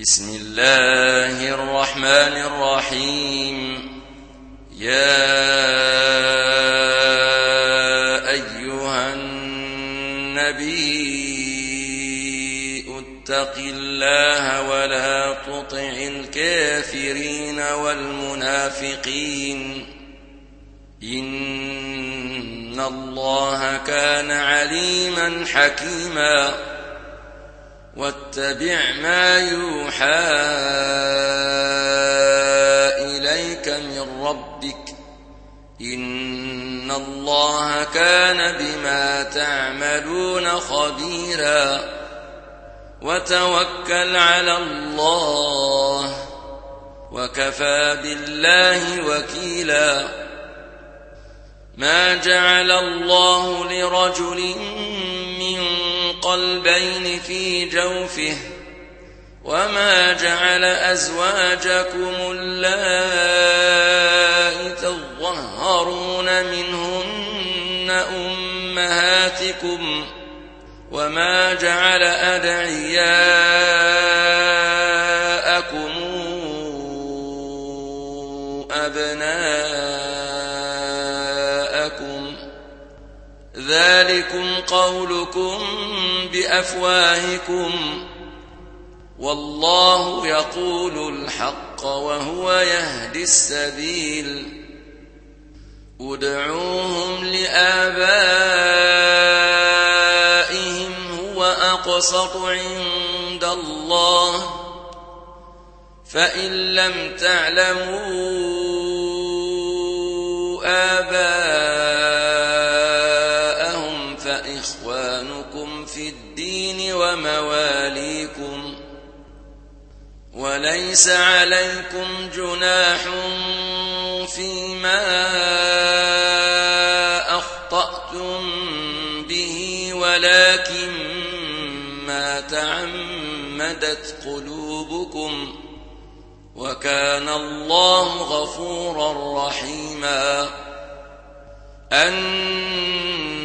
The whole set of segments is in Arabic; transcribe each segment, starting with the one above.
بسم الله الرحمن الرحيم. يا أيها النبي اتق الله ولا تطع الكافرين والمنافقين. إن الله كان عليما حكيما. واتبع ما يوحى إليك من ربك إن الله كان بما تعملون خبيرا وتوكل على الله وكفى بالله وكيلا ما جعل الله لرجل قلبين في جوفه وما جعل أزواجكم اللائي تظهرون منهن أمهاتكم وما جعل أدعياءكم أبناءكم ذلكم قولكم بأفواهكم والله يقول الحق وهو يهدي السبيل. ادعوهم لآبائهم هو أقسط عند الله. فإن لم تعلموا آباءهم ومواليكم وليس عليكم جناح فيما أخطأتم به ولكن ما تعمدت قلوبكم وكان الله غفورا رحيما. النبي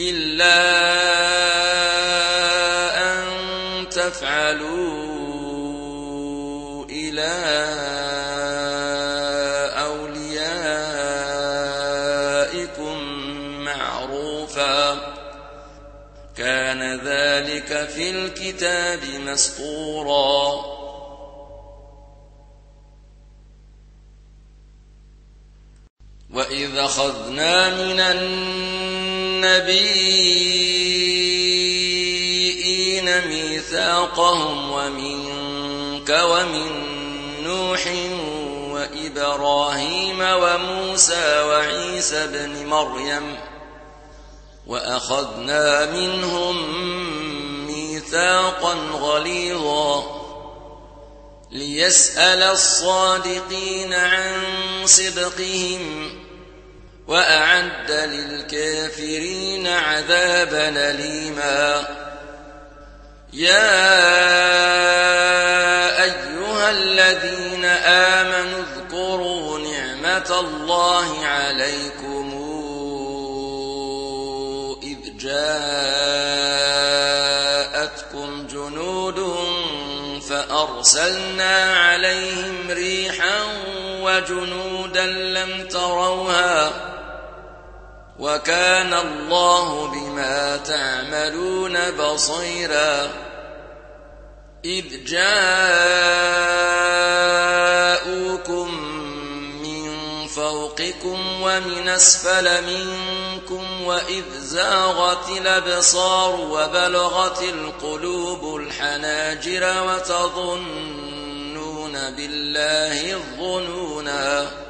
إلا أن تفعلوا إلى أوليائكم معروفا. كان ذلك في الكتاب مسطورا. وإذ أخذنا من النبيين ميثاقهم ومنك ومن نوح وإبراهيم وموسى وعيسى بن مريم وأخذنا منهم ميثاقا غليظا ليسأل الصادقين عن صدقهم وأعد للكافرين عذابا أليما. يا أيها الذين آمنوا اذكروا نعمة الله عليكم إذ جاءتكم جنود فأرسلنا عليهم ريحا وجنودا لم تروها وكان الله بما تعملون بصيرا. إذ جاءوكم من فوقكم ومن أسفل منكم وإذ زاغت الأبصار وبلغت القلوب الحناجر وتظنون بالله الظنونا.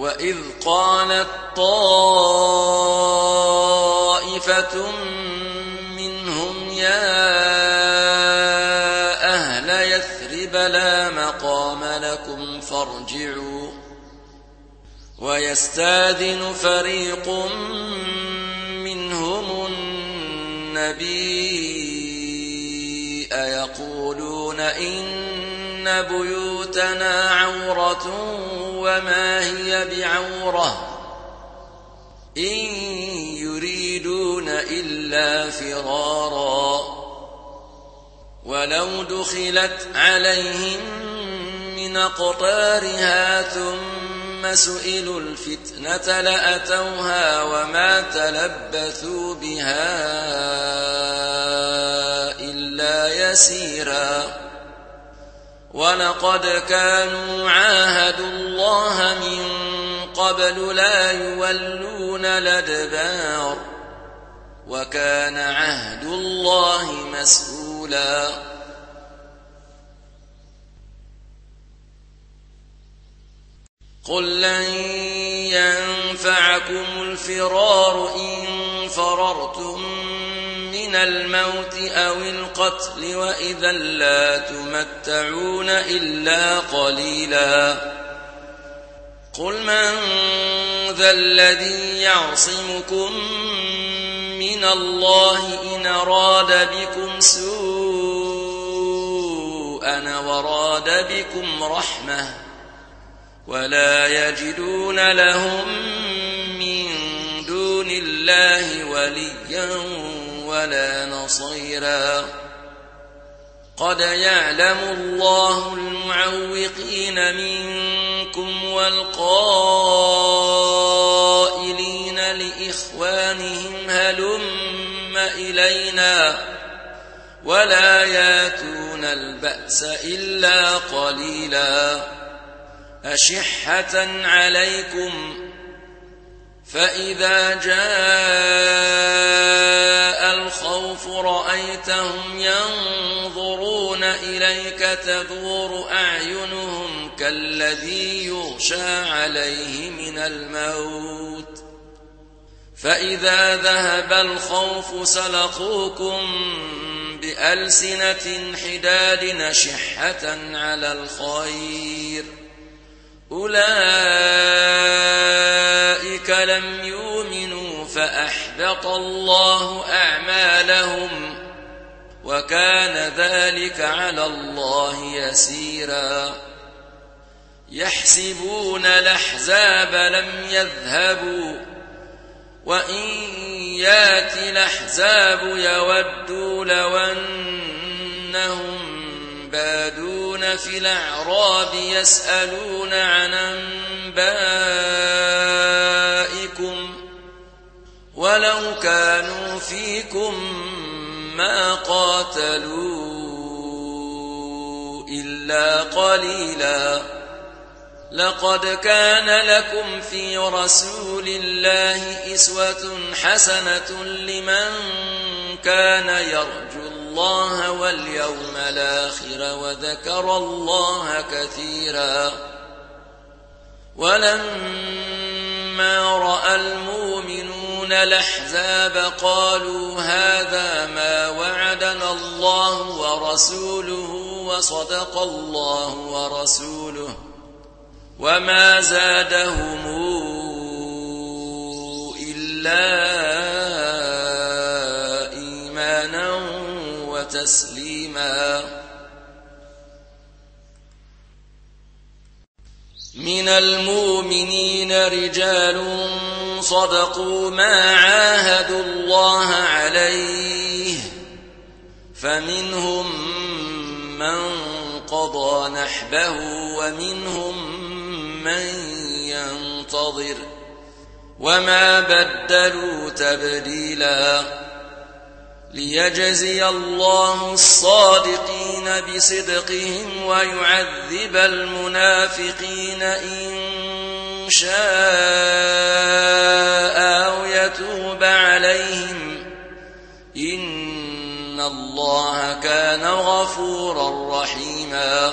وإذ قالت طائفة منهم يا أهل يثرب لا مقام لكم فارجعوا ويستاذن فريق منهم النبي أيقولون إن بيوتنا عورة وما هي بعورة إن يريدون إلا فرارا ولو دخلت عليهم من أقطارها ثم سئلوا الفتنة لأتوها وما تلبثوا بها إلا يسيرا ولقد كانوا عاهدوا الله من قبل لا يولون الأدبار وكان عهد الله مسؤولا. قل لن ينفعكم الفرار إن فررتم من الموت أو القتل وإذا لا تمتعون إلا قليلا. قل من ذا الذي يعصمكم من الله إن أراد بكم سوءا وراد بكم رحمة ولا يجدون لهم من دون الله وليا ولا نصيرا. قد يعلم الله المعوقين منكم والقائلين لإخوانهم هلم إلينا ولا ياتون البأس إلا قليلا. أشحة عليكم فإذا جاء الخوف رأيتهم ينظرون إليك تدور أعينهم كالذي يغشى عليه من الموت. فإذا ذهب الخوف سلقوكم بألسنة حداد نشحة على الخير. أولئك لم يؤمنوا فأحبط الله أعمالهم وكان ذلك على الله يسيرا. يحسبون الأحزاب لم يذهبوا وإن يات الأحزاب يودوا لو أنهم بادون في الأعراب يسألون عن أنبائكم ولو كانوا فيكم ما قاتلوا إلا قليلا لقد كان لكم في رسول الله إسوة حسنة لمن كان يرجو الله واليوم الآخر وذكر الله كثيرا. ولما رأى المؤمنون الأحزاب قالوا هذا ما وعدنا الله ورسوله وصدق الله ورسوله. وما زادهم إلا إيمانا وتسليما من المؤمنين رجال صدقوا ما عاهدوا الله عليه فمنهم من قضى نحبه ومنهم من ينتظر وما بدلوا تبديلا ليجزي الله الصادقين بصدقهم ويعذب المنافقين إن شاء أو يتوب عليهم. إن الله كان غفورا رحيما.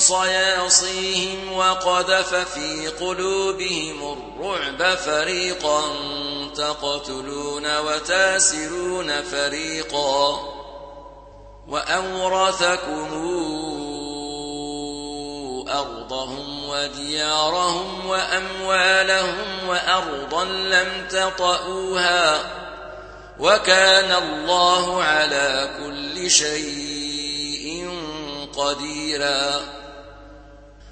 صياصيهم وقذف في قلوبهم الرعب فريقا تقتلون وتاسرون فريقا وأورثكم أرضهم وديارهم وأموالهم وأرضا لم تطئوها وكان الله على كل شيء قديرا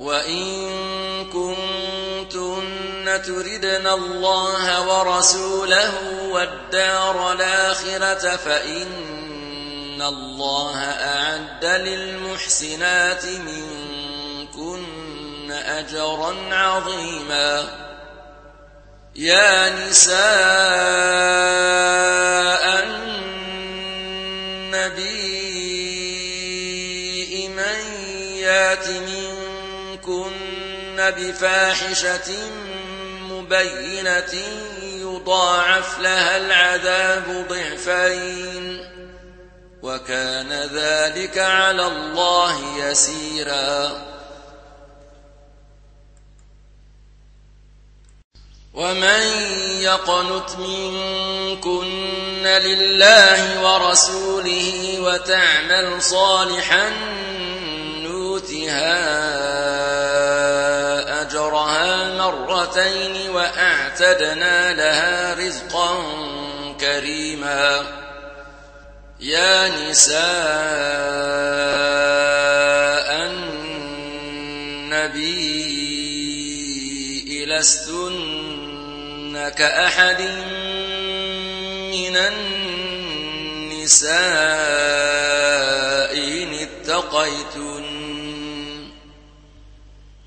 وإن كنتن تردن الله ورسوله والدار الآخرة فإن الله أعد للمحسنات منكن أجرا عظيما يا نساء النبي من يات بفاحشة مبينة يضاعف لها العذاب ضعفين. وكان ذلك على الله يسيرا. ومن يقنت منكن لله ورسوله وتعمل صالحا نوتها مرتين وأعتدنا لها رزقا كريما. يا نساء النبي لستن كأحد من النساء إن اتقيتن.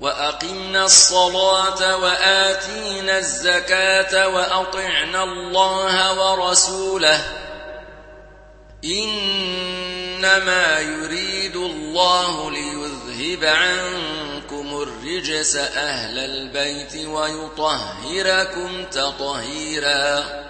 وأقمنا الصلاة وآتينا الزكاة وأطعنا الله ورسوله. إنما يريد الله ليذهب عنكم الرجس أهل البيت ويطهركم تطهيرا.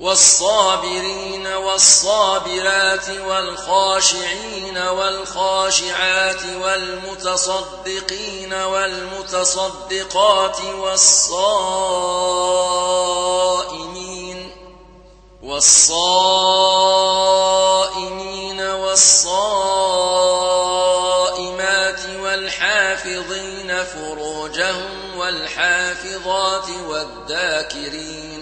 والصابرين والصابرات والخاشعين والخاشعات والمتصدقين والمتصدقات والصائمين والصائمين والصائمات والحافظين فروجهم والحافظات والذاكرين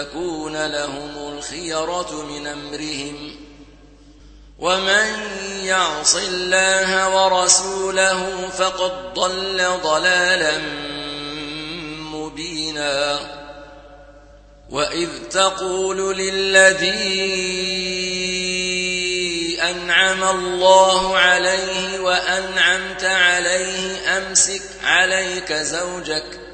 تكون لهم الخيرة من أمرهم ومن يعص الله ورسوله فقد ضل ضلالا مبينا وإذ تقول للذي أنعم الله عليه وأنعمت عليه أمسك عليك زوجك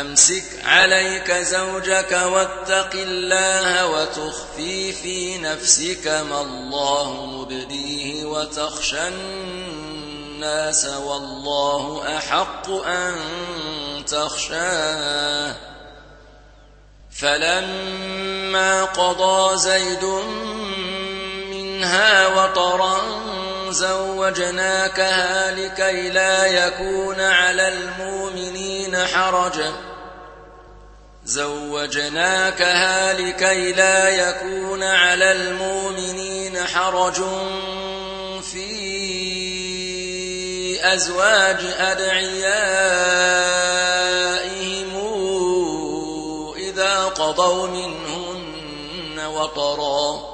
أمسك عليك زوجك واتق الله وتخفي في نفسك ما الله مبديه وتخشى الناس والله أحق أن تخشاه. فلما قضى زيد منها وطرا زوجناكها لكي لا يكون على المؤمنين حرج. زوجناكها لكي لا يكون على المؤمنين حرج في أزواج أدعيائهم إذا قضوا منهن وطرا.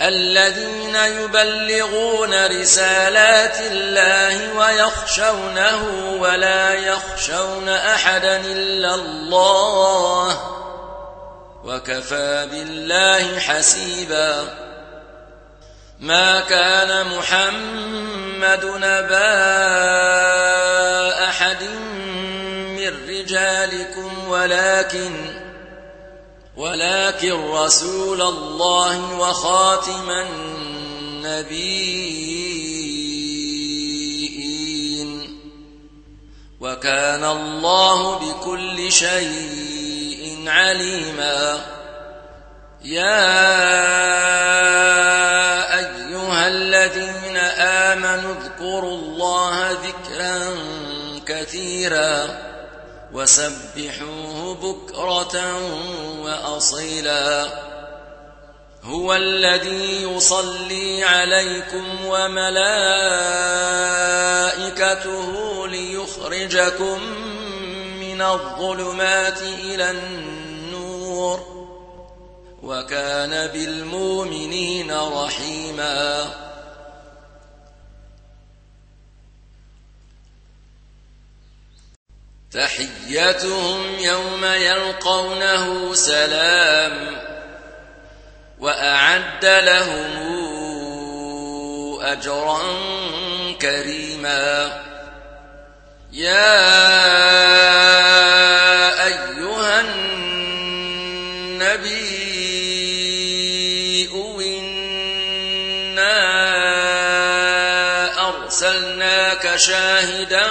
الذين يبلغون رسالات الله ويخشونه ولا يخشون أحدا إلا الله وكفى بالله حسيبا. ما كان محمد نبا أحد من رجالكم ولكن ولكن رسول الله وخاتم النبيين. وكان الله بكل شيء عليما. يا أيها الذين آمنوا اذكروا الله ذكرا كثيرا. وسبحوه بكرة وأصيلا. هو الذي يصلي عليكم وملائكته ليخرجكم من الظلمات إلى النور. وكان بالمؤمنين رحيماً. تحيتهم يوم يلقونه سلام وأعد لهم أجرا كريما. يا أيها النبي إنا أرسلناك شاهدا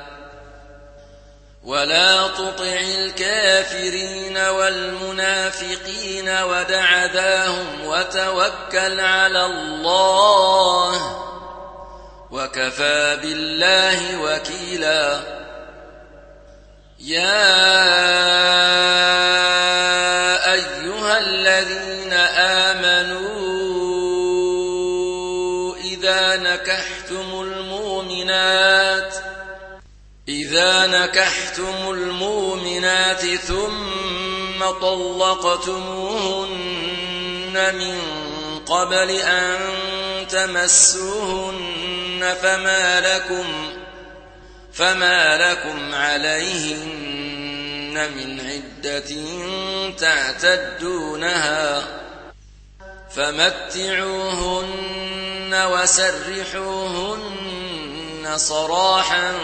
ولا تطع الكافرين والمنافقين ودع ذاهم وتوكل على الله وكفى بالله وكيلا يا إذا نكحتم المؤمنات ثم طلقتموهن من قبل أن تمسوهن فما لكم فما لكم عليهن من عدة تعتدونها فمتعوهن وسرحوهن صراحا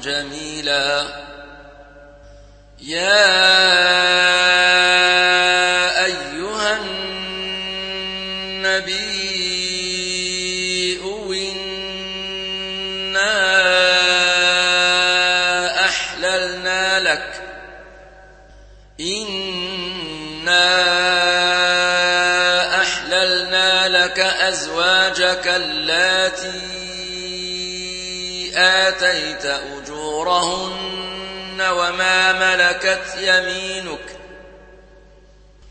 جميلا. يا أيها النبي إنا أحللنا لك. إنا أحللنا لك أزواجك اللاتي آتيت أجورهن وما ملكت يمينك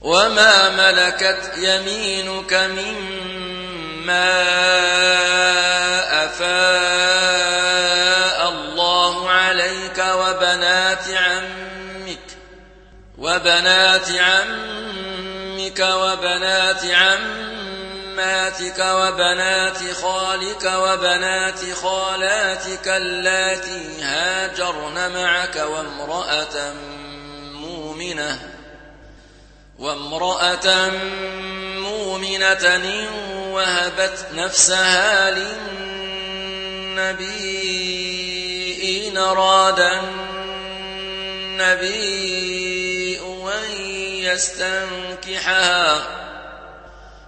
وما ملكت يمينك مما أفاء الله عليك وبنات عمك وبنات عمك وبنات عماتك وبنات خالك وبنات خالاتك اللاتي هاجرن معك وامرأة مؤمنة وامرأة مؤمنة إن وهبت نفسها للنبي إن أراد النبي أن يستنكحها.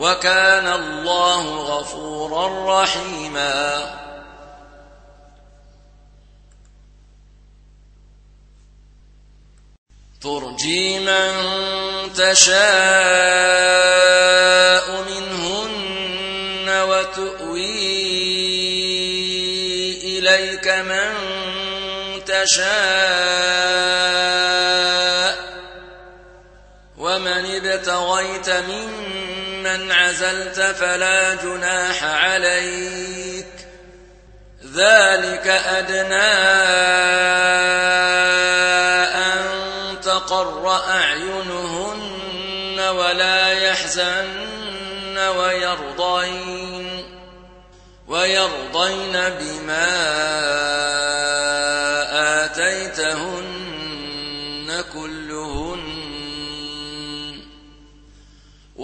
وكان الله غفورا رحيما. ترجي من تشاء منهن وتؤوي إليك من تشاء. ومن ابتغيت ممن عزلت فلا جناح عليك. ذلك أدنى تقر أعينهن ولا يحزن ويرضين ويرضين بما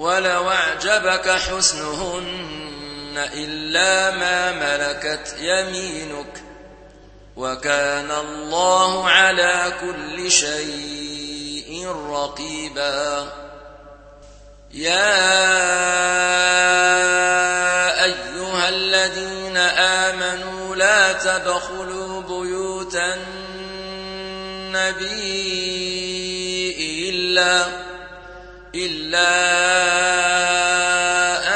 ولو أعجبك حسنهن إلا ما ملكت يمينك وكان الله على كل شيء رقيبا. يا أيها الذين آمنوا لا تدخلوا بيوت النبي إلا إلا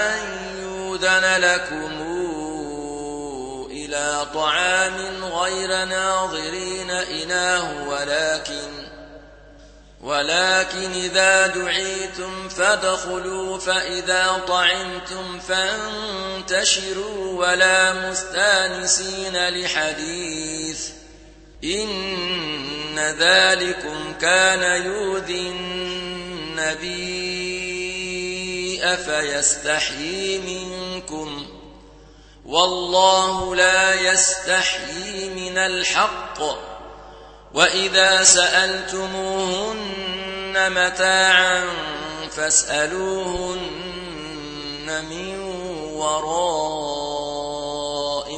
أن يؤذن لكم إلى طعام غير ناظرين إناه ولكن ولكن إذا دعيتم فادخلوا فإذا طعمتم فانتشروا ولا مستأنسين لحديث. إن ذلكم كان يؤذي النبي فيستحيي منكم؟ والله لا يستحيي من الحق. وإذا سألتموهن متاعا فاسألوهن من وراء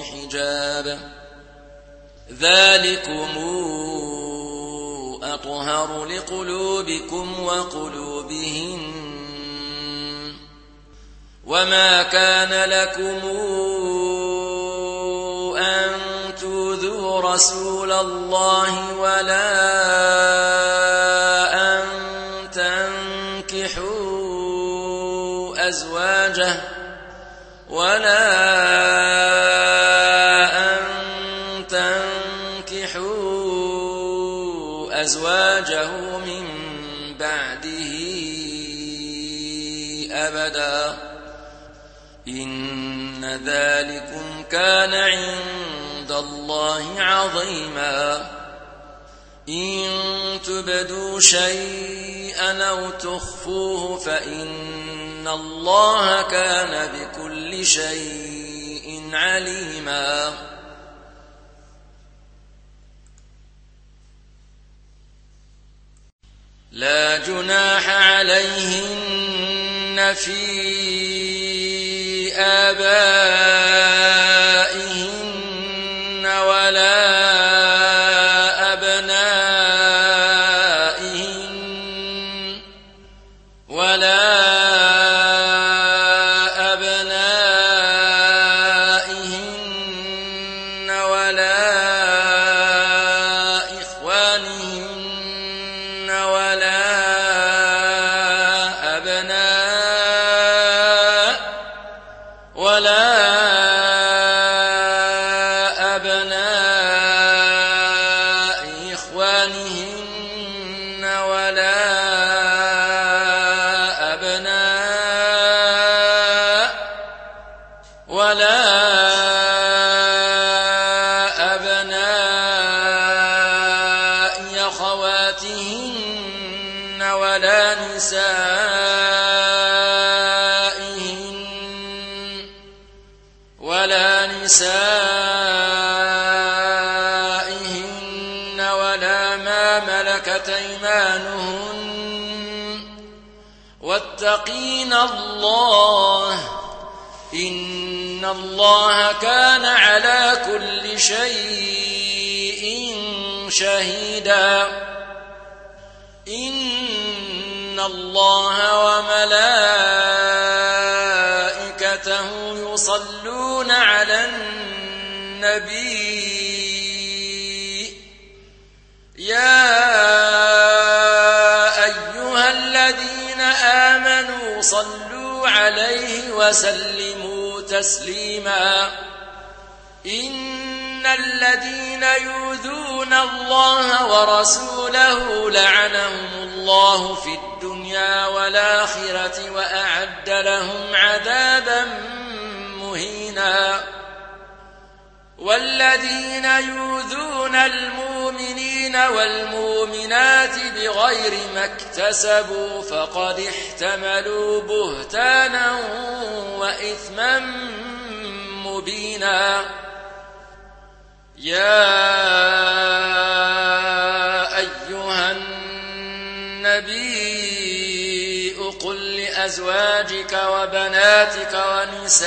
حجاب. ذلكم أطهر لقلوبكم وقلوبهن. وما كان لكم أن توذوا رسول الله ولا أن تنكحوا أزواجه ولا أن ذلكم كان عند الله عظيما. إن تبدوا شيئا أو تخفوه فإن الله كان بكل شيء عليما. لا جناح عليهن في آبائهن ولا واتقين الله إن الله كان على كل شيء شهيدا إن الله وملائكته آمنوا صلوا عليه وسلموا تسليما. إن الذين يؤذون الله ورسوله لعنهم الله في الدنيا والآخرة وأعد لهم عذابا مهينا. والذين يؤذون المؤمنين والمؤمنات بغير ما اكتسبوا فقد احتملوا بهتانا وإثما مبينا. يا أيها النبي قل لأزواجك وبناتك ونساء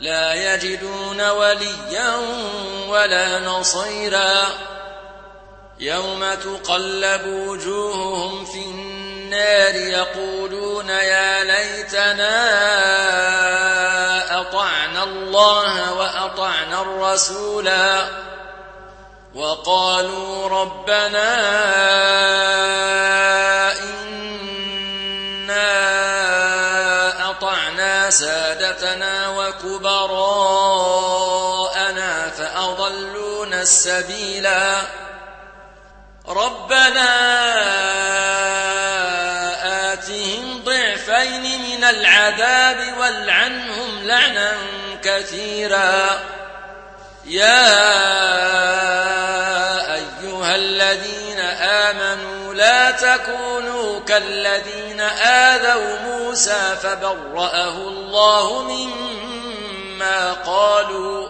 لا يجدون وليا ولا نصيرا. يوم تقلب وجوههم في النار يقولون يا ليتنا أطعنا الله وأطعنا الرسولا. وقالوا ربنا سادتنا وكبراءنا فأضلونا السبيلا. ربنا آتهم ضعفين من العذاب والعنهم لعنا كثيرا. يا تكونوا كالذين آذوا موسى فبرأه الله مما قالوا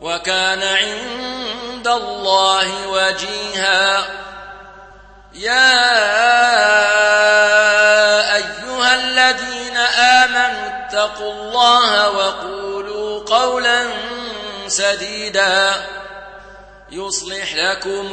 وكان عند الله وجيها. يا أيها الذين آمنوا اتقوا الله وقولوا قولا سديدا. يصلح لكم